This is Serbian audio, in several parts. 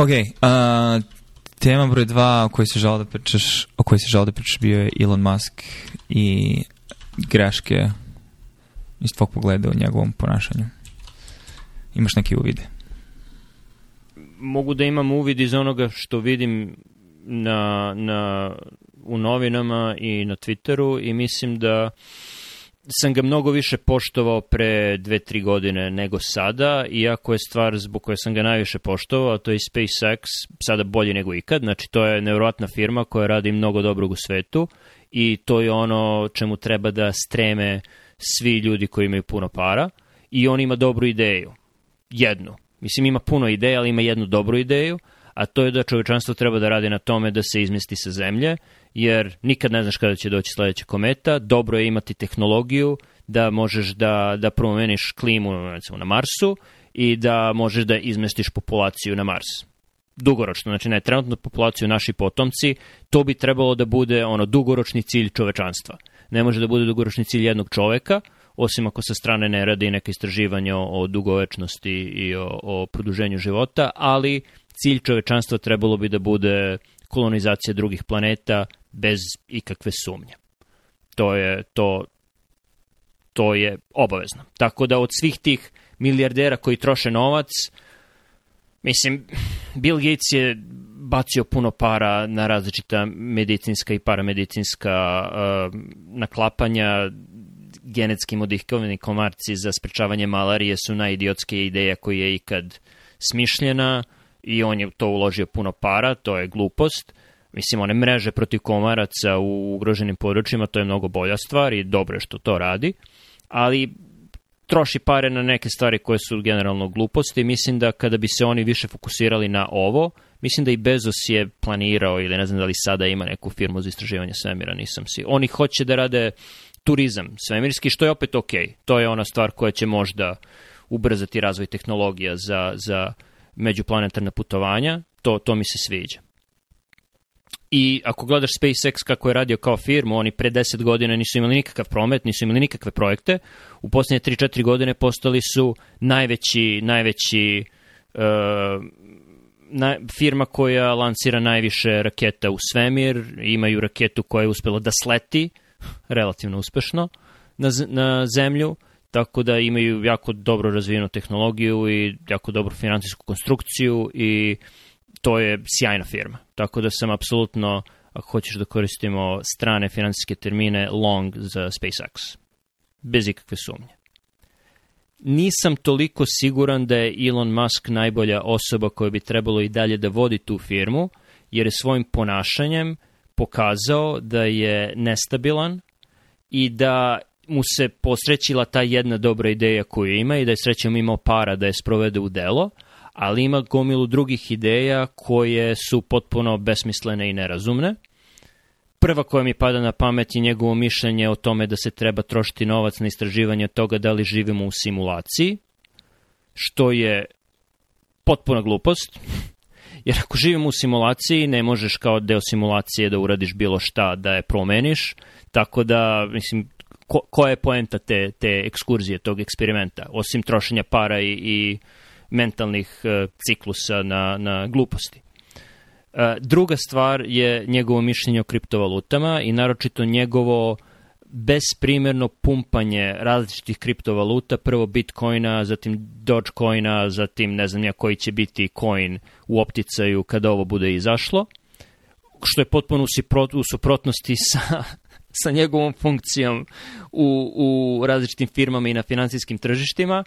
Ok, uh, tema broj dva o kojoj se žao da pričaš, o kojoj se žao da pričaš bio je Elon Musk i greške iz tvog pogleda u njegovom ponašanju. Imaš neke uvide? Mogu da imam uvid iz onoga što vidim na, na, u novinama i na Twitteru i mislim da uh, sam ga mnogo više poštovao pre 2-3 godine nego sada, iako je stvar zbog koje sam ga najviše poštovao, to je SpaceX, sada bolje nego ikad, znači to je nevjerojatna firma koja radi mnogo dobrog u svetu i to je ono čemu treba da streme svi ljudi koji imaju puno para i on ima dobru ideju, jednu. Mislim, ima puno ideja, ali ima jednu dobru ideju, a to je da čovečanstvo treba da radi na tome da se izmesti sa zemlje jer nikad ne znaš kada će doći sledeća kometa, dobro je imati tehnologiju da možeš da, da promeniš klimu recimo, na Marsu i da možeš da izmestiš populaciju na Mars. Dugoročno, znači ne trenutno populaciju naši potomci, to bi trebalo da bude ono dugoročni cilj čovečanstva. Ne može da bude dugoročni cilj jednog čoveka, osim ako sa strane ne radi neke istraživanja o dugovečnosti i o, o produženju života, ali cilj čovečanstva trebalo bi da bude kolonizacija drugih planeta, bez ikakve sumnje. To je, to, to je obavezno. Tako da od svih tih milijardera koji troše novac, mislim, Bill Gates je bacio puno para na različita medicinska i paramedicinska uh, naklapanja, genetski modifikovani komarci za sprečavanje malarije su najidiotske ideja koja je ikad smišljena i on je to uložio puno para, to je glupost. Mislim, one mreže protiv komaraca u ugroženim područjima, to je mnogo bolja stvar i dobro je što to radi, ali troši pare na neke stvari koje su generalno gluposti. Mislim da kada bi se oni više fokusirali na ovo, mislim da i Bezos je planirao ili ne znam da li sada ima neku firmu za istraživanje svemira, nisam si. Oni hoće da rade turizam svemirski, što je opet ok. To je ona stvar koja će možda ubrzati razvoj tehnologija za, za međuplanetarna putovanja. To, to mi se sviđa. I ako gledaš SpaceX kako je radio kao firmu, oni pre 10 godina nisu imali nikakav promet, nisu imali nikakve projekte. U poslednje 3-4 godine postali su najveći, najveći uh, e, na, firma koja lancira najviše raketa u svemir, imaju raketu koja je uspela da sleti relativno uspešno na, na zemlju, tako da imaju jako dobro razvijenu tehnologiju i jako dobru financijsku konstrukciju i uh, to je sjajna firma. Tako da sam apsolutno, ako hoćeš da koristimo strane finansijske termine, long za SpaceX. Bez ikakve sumnje. Nisam toliko siguran da je Elon Musk najbolja osoba koja bi trebalo i dalje da vodi tu firmu, jer je svojim ponašanjem pokazao da je nestabilan i da mu se posrećila ta jedna dobra ideja koju ima i da je srećom imao para da je sprovede u delo – ali ima gomilu drugih ideja koje su potpuno besmislene i nerazumne. Prva koja mi pada na pamet je njegovo mišljenje o tome da se treba trošiti novac na istraživanje toga da li živimo u simulaciji, što je potpuna glupost, jer ako živimo u simulaciji ne možeš kao deo simulacije da uradiš bilo šta da je promeniš, tako da, mislim, ko, koja je poenta te, te ekskurzije, tog eksperimenta, osim trošenja para i, i uh, mentalnih e, ciklusa na, na gluposti. E, druga stvar je njegovo mišljenje o kriptovalutama i naročito njegovo besprimerno pumpanje različitih kriptovaluta, prvo Bitcoina, zatim Dogecoina, zatim ne znam ja koji će biti coin u opticaju kada ovo bude izašlo, što je potpuno u suprotnosti sa sa njegovom funkcijom u, u različitim firmama i na finansijskim tržištima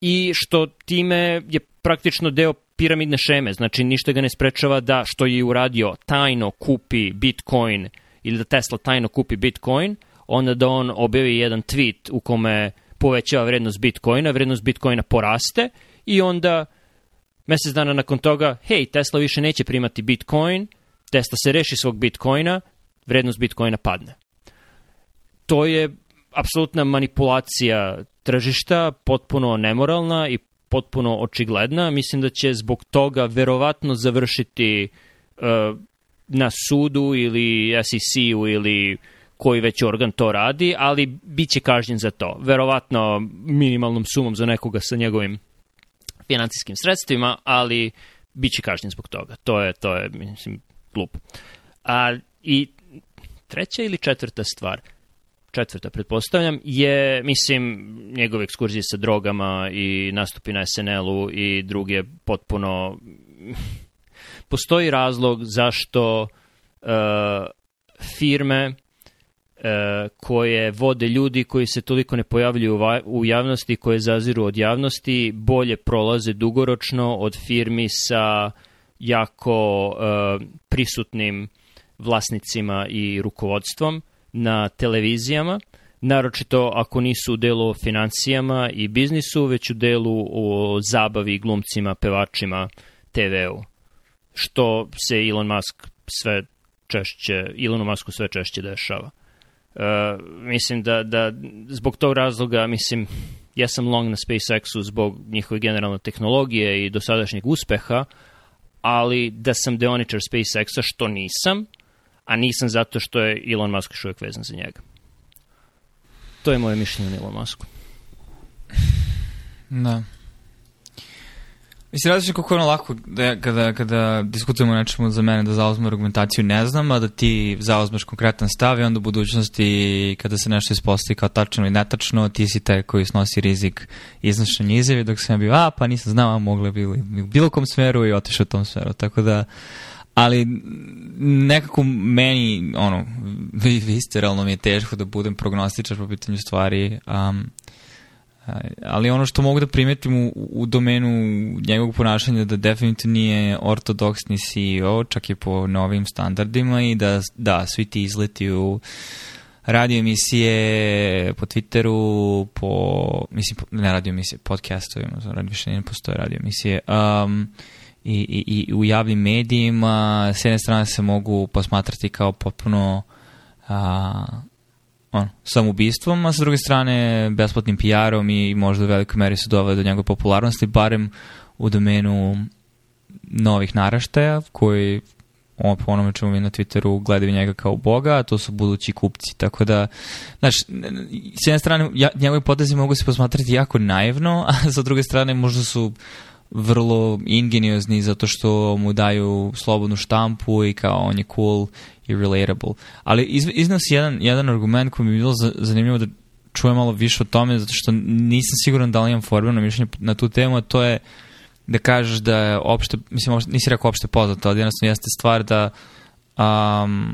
i što time je praktično deo piramidne šeme, znači ništa ga ne sprečava da što je uradio tajno kupi Bitcoin ili da Tesla tajno kupi Bitcoin, onda da on objavi jedan tweet u kome povećava vrednost Bitcoina, vrednost Bitcoina poraste i onda mesec dana nakon toga, hej, Tesla više neće primati Bitcoin, Tesla se reši svog Bitcoina, vrednost Bitcoina padne to je apsolutna manipulacija tržišta, potpuno nemoralna i potpuno očigledna. Mislim da će zbog toga verovatno završiti uh, na sudu ili SEC-u ili koji već organ to radi, ali bit će kažnjen za to. Verovatno minimalnom sumom za nekoga sa njegovim financijskim sredstvima, ali bit će kažnjen zbog toga. To je, to je mislim, glupo. A, I treća ili četvrta stvar – četvrta, pretpostavljam, je, mislim, njegove ekskurzije sa drogama i nastupi na SNL-u i druge potpuno... Postoji razlog zašto uh, firme eh, koje vode ljudi koji se toliko ne pojavljuju u javnosti, koje zaziru od javnosti, bolje prolaze dugoročno od firmi sa jako uh, prisutnim vlasnicima i rukovodstvom na televizijama, naročito ako nisu u delu o financijama i biznisu, već u delu o zabavi glumcima, pevačima, TV-u. Što se Elon Musk sve češće, Elonu Musku sve češće dešava. Uh, mislim da, da zbog tog razloga, mislim, ja sam long na SpaceX-u zbog njihove generalne tehnologije i dosadašnjeg uspeha, ali da sam deoničar SpaceX-a, što nisam, a nisam zato što je Elon Musk još uvijek vezan za njega. To je moje mišljenje o Elon Musku. Da. Mislim, različno koliko je ono lako da, kada, kada diskutujemo o nečemu za mene da zauzmem argumentaciju ne znam, a da ti zauzmeš konkretan stav i onda u budućnosti kada se nešto ispostavi kao tačno i netačno, ti si taj koji snosi rizik iznošenja izjave, dok sam ja bio, a pa nisam znao, a mogla bi bilo u bilo kom smeru i otišao u tom smeru. Tako da, ali nekako meni, ono, visceralno mi je teško da budem prognostičar po pitanju stvari, um, ali ono što mogu da primetim u, u domenu njegovog ponašanja da definitivno nije ortodoksni CEO, čak i po novim standardima i da, da, svi ti izleti u radio emisije po Twitteru, po, mislim, po, ne radio emisije, podcastovima, znači, više ne postoje radio emisije, um, i, i, i u javnim medijima, s jedne strane se mogu posmatrati kao potpuno a, on, samobistvom, a sa druge strane besplatnim PR-om i možda u velikoj meri se dovede do njegove popularnosti, barem u domenu novih naraštaja koji on, po onome čemu vi na Twitteru gledaju njega kao boga, a to su budući kupci. Tako da, znači, s jedne strane ja, njegovi potezi mogu se posmatrati jako naivno, a sa druge strane možda su vrlo ingeniozni zato što mu daju slobodnu štampu i kao on je cool i relatable. Ali iz, iznos jedan, jedan argument koji mi je bilo zanimljivo da čujem malo više o tome zato što nisam siguran da li imam formirano mišljenje na tu temu, a to je da kažeš da je opšte, mislim, opšte, nisi rekao opšte poznato, ali jednostavno jeste stvar da um,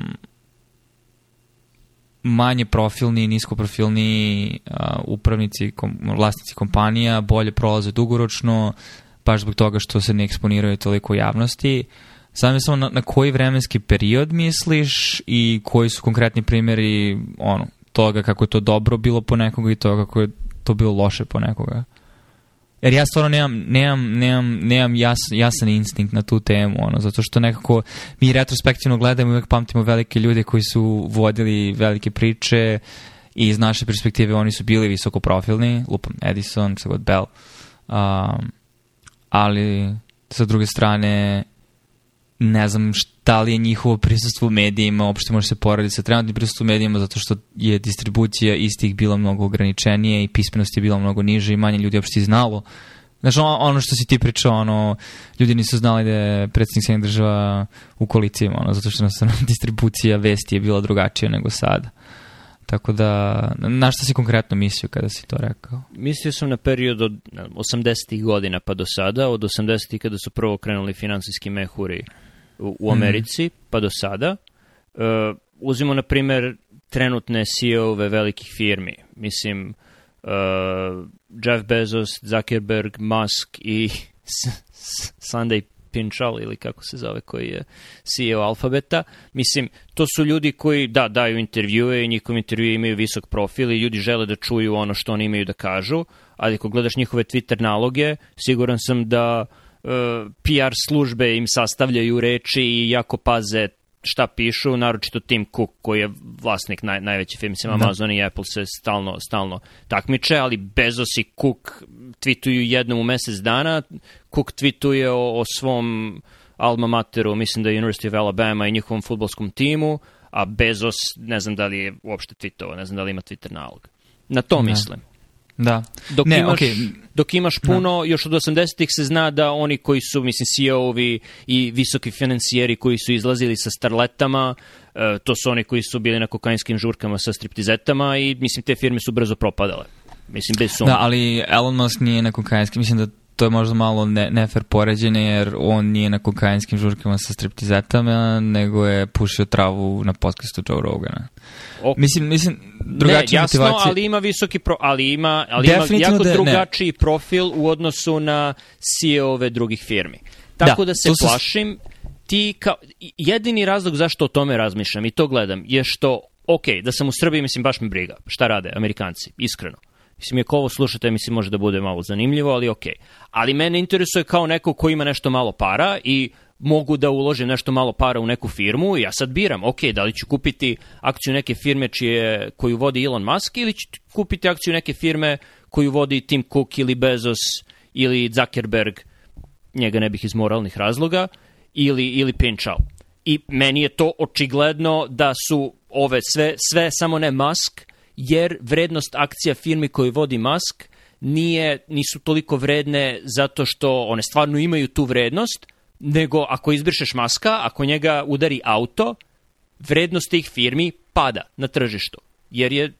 manje profilni, niskoprofilni uh, upravnici, kom, vlasnici kompanija bolje prolaze dugoročno, baš zbog toga što se ne eksponiraju toliko u javnosti. Sam je samo na, na koji vremenski period misliš i koji su konkretni primjeri ono, toga kako je to dobro bilo po nekoga i toga kako je to bilo loše po nekoga. Jer ja stvarno nemam, nemam, nemam, nemam jas, jasan instinkt na tu temu, ono, zato što nekako mi retrospektivno gledamo i uvek pamtimo velike ljude koji su vodili velike priče i iz naše perspektive oni su bili visoko profilni, lupam, Edison, šta god, Bell. Um, ali sa druge strane ne znam šta li je njihovo prisustvo u medijima, uopšte može se poraditi sa trenutnim prisustvom u medijima, zato što je distribucija istih bila mnogo ograničenije i pismenost je bila mnogo niža i manje ljudi uopšte znalo. Znaš, ono što si ti pričao, ono, ljudi nisu znali da je predsjednik Sjednog država u kolicima, ono, zato što nas distribucija vesti je bila drugačija nego sada. Tako da, na šta si konkretno mislio kada si to rekao? Mislio sam na period od 80-ih godina pa do sada, od 80-ih kada su prvo krenuli finansijski mehuri u, mhm. Americi mm. pa do sada. Uh, e, uzimo na primer trenutne CEO-ve velikih firmi. Mislim, uh, Jeff Bezos, Zuckerberg, Musk i Sunday Pinchal ili kako se zove koji je CEO Alfabeta. Mislim, to su ljudi koji, da, daju intervjue i njihovi intervjue imaju visok profil i ljudi žele da čuju ono što oni imaju da kažu, ali ako gledaš njihove Twitter naloge, siguran sam da e, PR službe im sastavljaju reči i jako paze šta pišu, naročito Tim Cook koji je vlasnik naj, najveće firme, mislim da. Amazon i Apple se stalno, stalno takmiče, ali Bezos i Cook tweetuju jednom u mesec dana, Cook tweetuje o, o svom alma materu, mislim da je University of Alabama i njihovom futbolskom timu, a Bezos ne znam da li je uopšte tweetovao, ne znam da li ima Twitter nalog. Na to da. mislim. Da. Dok ne, imaš, okay. dok imaš da. puno, da. još od 80-ih se zna da oni koji su, mislim, CEO-ovi i visoki financijeri koji su izlazili sa starletama, e, to su oni koji su bili na kokainskim žurkama sa striptizetama i, mislim, te firme su brzo propadale. Mislim, bez sumnje. Da, ali Elon Musk nije na kokainskim, mislim da to je možda malo ne, nefer poređenje jer on nije na kokainskim žurkama sa striptizetama, nego je pušio travu na podcastu Joe Rogana. Ok. Mislim, mislim, drugačija ne, jasno, motivacija. ali ima visoki pro, ali ima, ali ima jako da drugačiji ne. profil u odnosu na ceo ve drugih firmi. Tako da, da se plašim, ti kao, jedini razlog zašto o tome razmišljam i to gledam je što, ok, da sam u Srbiji, mislim, baš me briga, šta rade Amerikanci, iskreno. Mislim, ako ovo slušate, mislim, može da bude malo zanimljivo, ali okej. Okay. Ali mene interesuje kao neko ko ima nešto malo para i mogu da uložim nešto malo para u neku firmu i ja sad biram, ok, da li ću kupiti akciju neke firme čije, koju vodi Elon Musk ili ću kupiti akciju neke firme koju vodi Tim Cook ili Bezos ili Zuckerberg, njega ne bih iz moralnih razloga, ili, ili Pinchal. I meni je to očigledno da su ove sve, sve samo ne Musk, jer vrednost akcija firmi koju vodi Musk nije, nisu toliko vredne zato što one stvarno imaju tu vrednost, nego ako izbrišeš Maska, ako njega udari auto, vrednost tih firmi pada na tržištu, jer je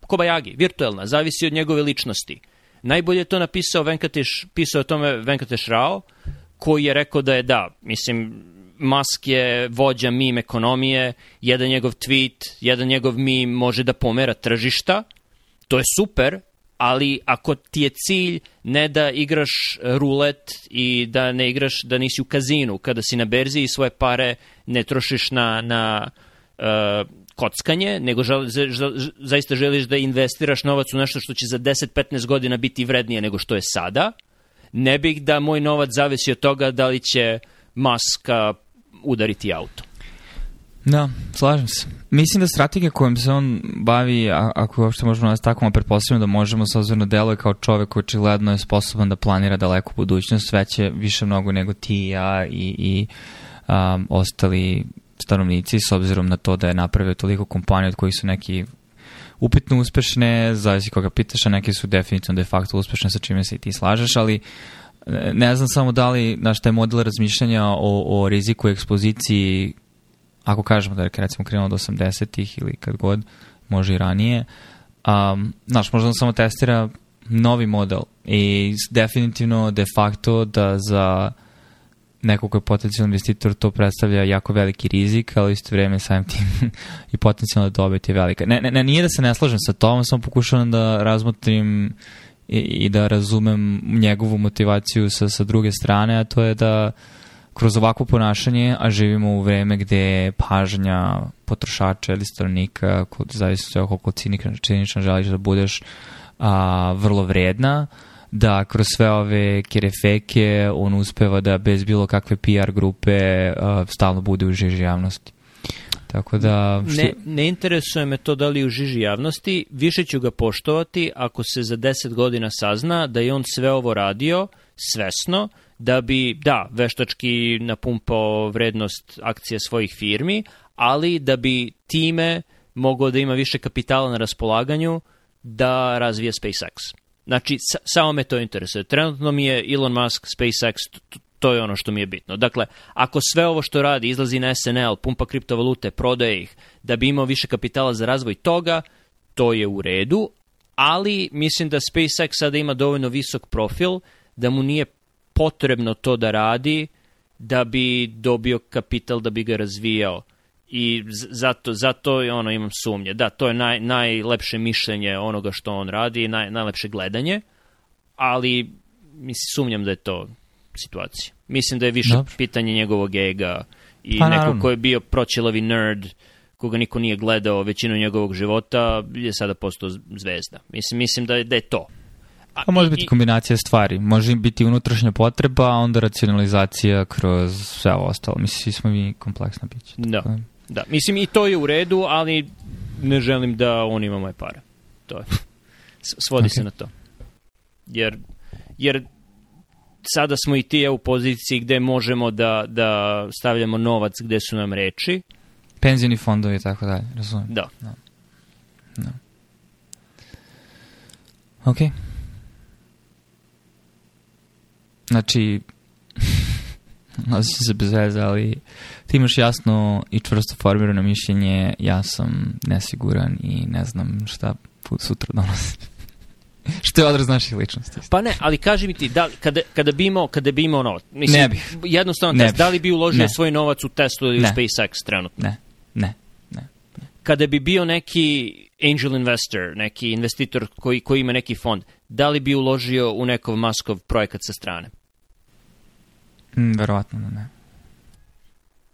kobajagi, virtuelna, zavisi od njegove ličnosti. Najbolje je to napisao Venkatesh, pisao o tome Venkatesh Rao, koji je rekao da je da, mislim, Musk je vođa meme ekonomije, jedan njegov tweet, jedan njegov mim može da pomera tržišta, to je super, ali ako ti je cilj ne da igraš rulet i da ne igraš, da nisi u kazinu, kada si na berzi i svoje pare ne trošiš na, na uh, kockanje, nego žel, za, zaista želiš da investiraš novac u nešto što će za 10-15 godina biti vrednije nego što je sada, ne bih da moj novac zavisi od toga da li će Maska udariti auto. Da, slažem se. Mislim da strategija kojom se on bavi, a, ako uopšte možemo nas takvom, a pretpostavljamo da možemo s ozirno deluje kao čovek koji očigledno je sposoban da planira daleku budućnost, već je više mnogo nego ti i ja i, i um, ostali stanovnici, s obzirom na to da je napravio toliko kompanija od kojih su neki upitno uspešne, zavisi koga pitaš, a neke su definitivno de facto uspešne sa čime se i ti slažeš, ali ne znam samo da li, znaš, taj model razmišljanja o, o riziku ekspoziciji, ako kažemo da je recimo krenuo od 80-ih ili kad god, može i ranije, um, znaš, možda samo testira novi model i definitivno de facto da za neko ko je potencijalni investitor to predstavlja jako veliki rizik, ali isto vreme samim tim i potencijalno dobiti je velika. Ne, ne, ne, nije da se ne slažem sa tom, samo pokušavam da razmotrim uh, i, da razumem njegovu motivaciju sa, sa druge strane, a to je da kroz ovakvo ponašanje, a živimo u vreme gde je pažnja potrošača ili stranika, kod, zavisno od koliko ciničan, ciničan želiš da budeš, a, vrlo vredna, da kroz sve ove kerefeke on uspeva da bez bilo kakve PR grupe a, stalno bude u žiži javnosti. Tako da... Što... Ne, ne interesuje me to da li u žiži javnosti, više ću ga poštovati ako se za deset godina sazna da je on sve ovo radio svesno, da bi, da, veštački napumpao vrednost akcija svojih firmi, ali da bi time mogao da ima više kapitala na raspolaganju da razvije SpaceX. Znači, samo me to interesuje. Trenutno mi je Elon Musk, SpaceX, To je ono što mi je bitno. Dakle, ako sve ovo što radi izlazi na SNL, pumpa kriptovalute, prodaje ih, da bi imao više kapitala za razvoj toga, to je u redu, ali mislim da SpaceX sada ima dovoljno visok profil da mu nije potrebno to da radi da bi dobio kapital, da bi ga razvijao. I zato, zato ono, imam sumnje. Da, to je naj, najlepše mišljenje onoga što on radi, naj, najlepše gledanje, ali mislim, sumnjam da je to situaciji. Mislim da je više Dobro. pitanje njegovog ega i pa, neko ko je bio pročelavi nerd koga niko nije gledao većinu njegovog života je sada postao zvezda. Mislim, mislim da, je, da je to. A, a pa može i, biti kombinacija stvari. Može biti unutrašnja potreba, a onda racionalizacija kroz sve ostalo. Mislim, svi smo mi kompleksna bića. Da, da, da. Mislim, i to je u redu, ali ne želim da on ima moje pare. To je. Svodi okay. se na to. Jer, jer sada smo i ti u poziciji gde možemo da, da stavljamo novac gde su nam reči. Penzijni fondovi i tako dalje, razumijem. Da. da. da. Ok. Znači, nalazi se bez veze, ali ti imaš jasno i čvrsto formirano mišljenje, ja sam nesiguran i ne znam šta sutra donosi što je odraz naših ličnosti. Pa ne, ali kaži mi ti, da, kada, kada bi imao, kada bi imao novac, mislim, ne bi. jednostavno ne test, bi. da li bi uložio ne. svoj novac u Tesla ili ne. u SpaceX trenutno? Ne, ne, ne. ne. Kada bi bio neki angel investor, neki investitor koji, koji ima neki fond, da li bi uložio u nekov Maskov projekat sa strane? Mm, verovatno da ne.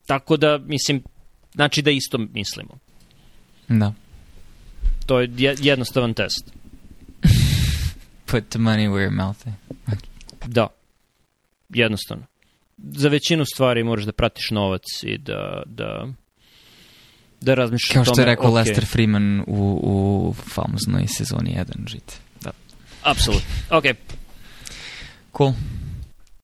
Tako da, mislim, znači da isto mislimo. Da. To je jednostavan test. Put the money where your mouth is. Da. Jednostavno. Za većinu stvari moraš da pratiš novac i da, da, da razmišljaš o tome. Kao što je rekao okay. Lester Freeman u, u famoznoj sezoni 1 žite. Da. Apsolutno. Ok. Cool.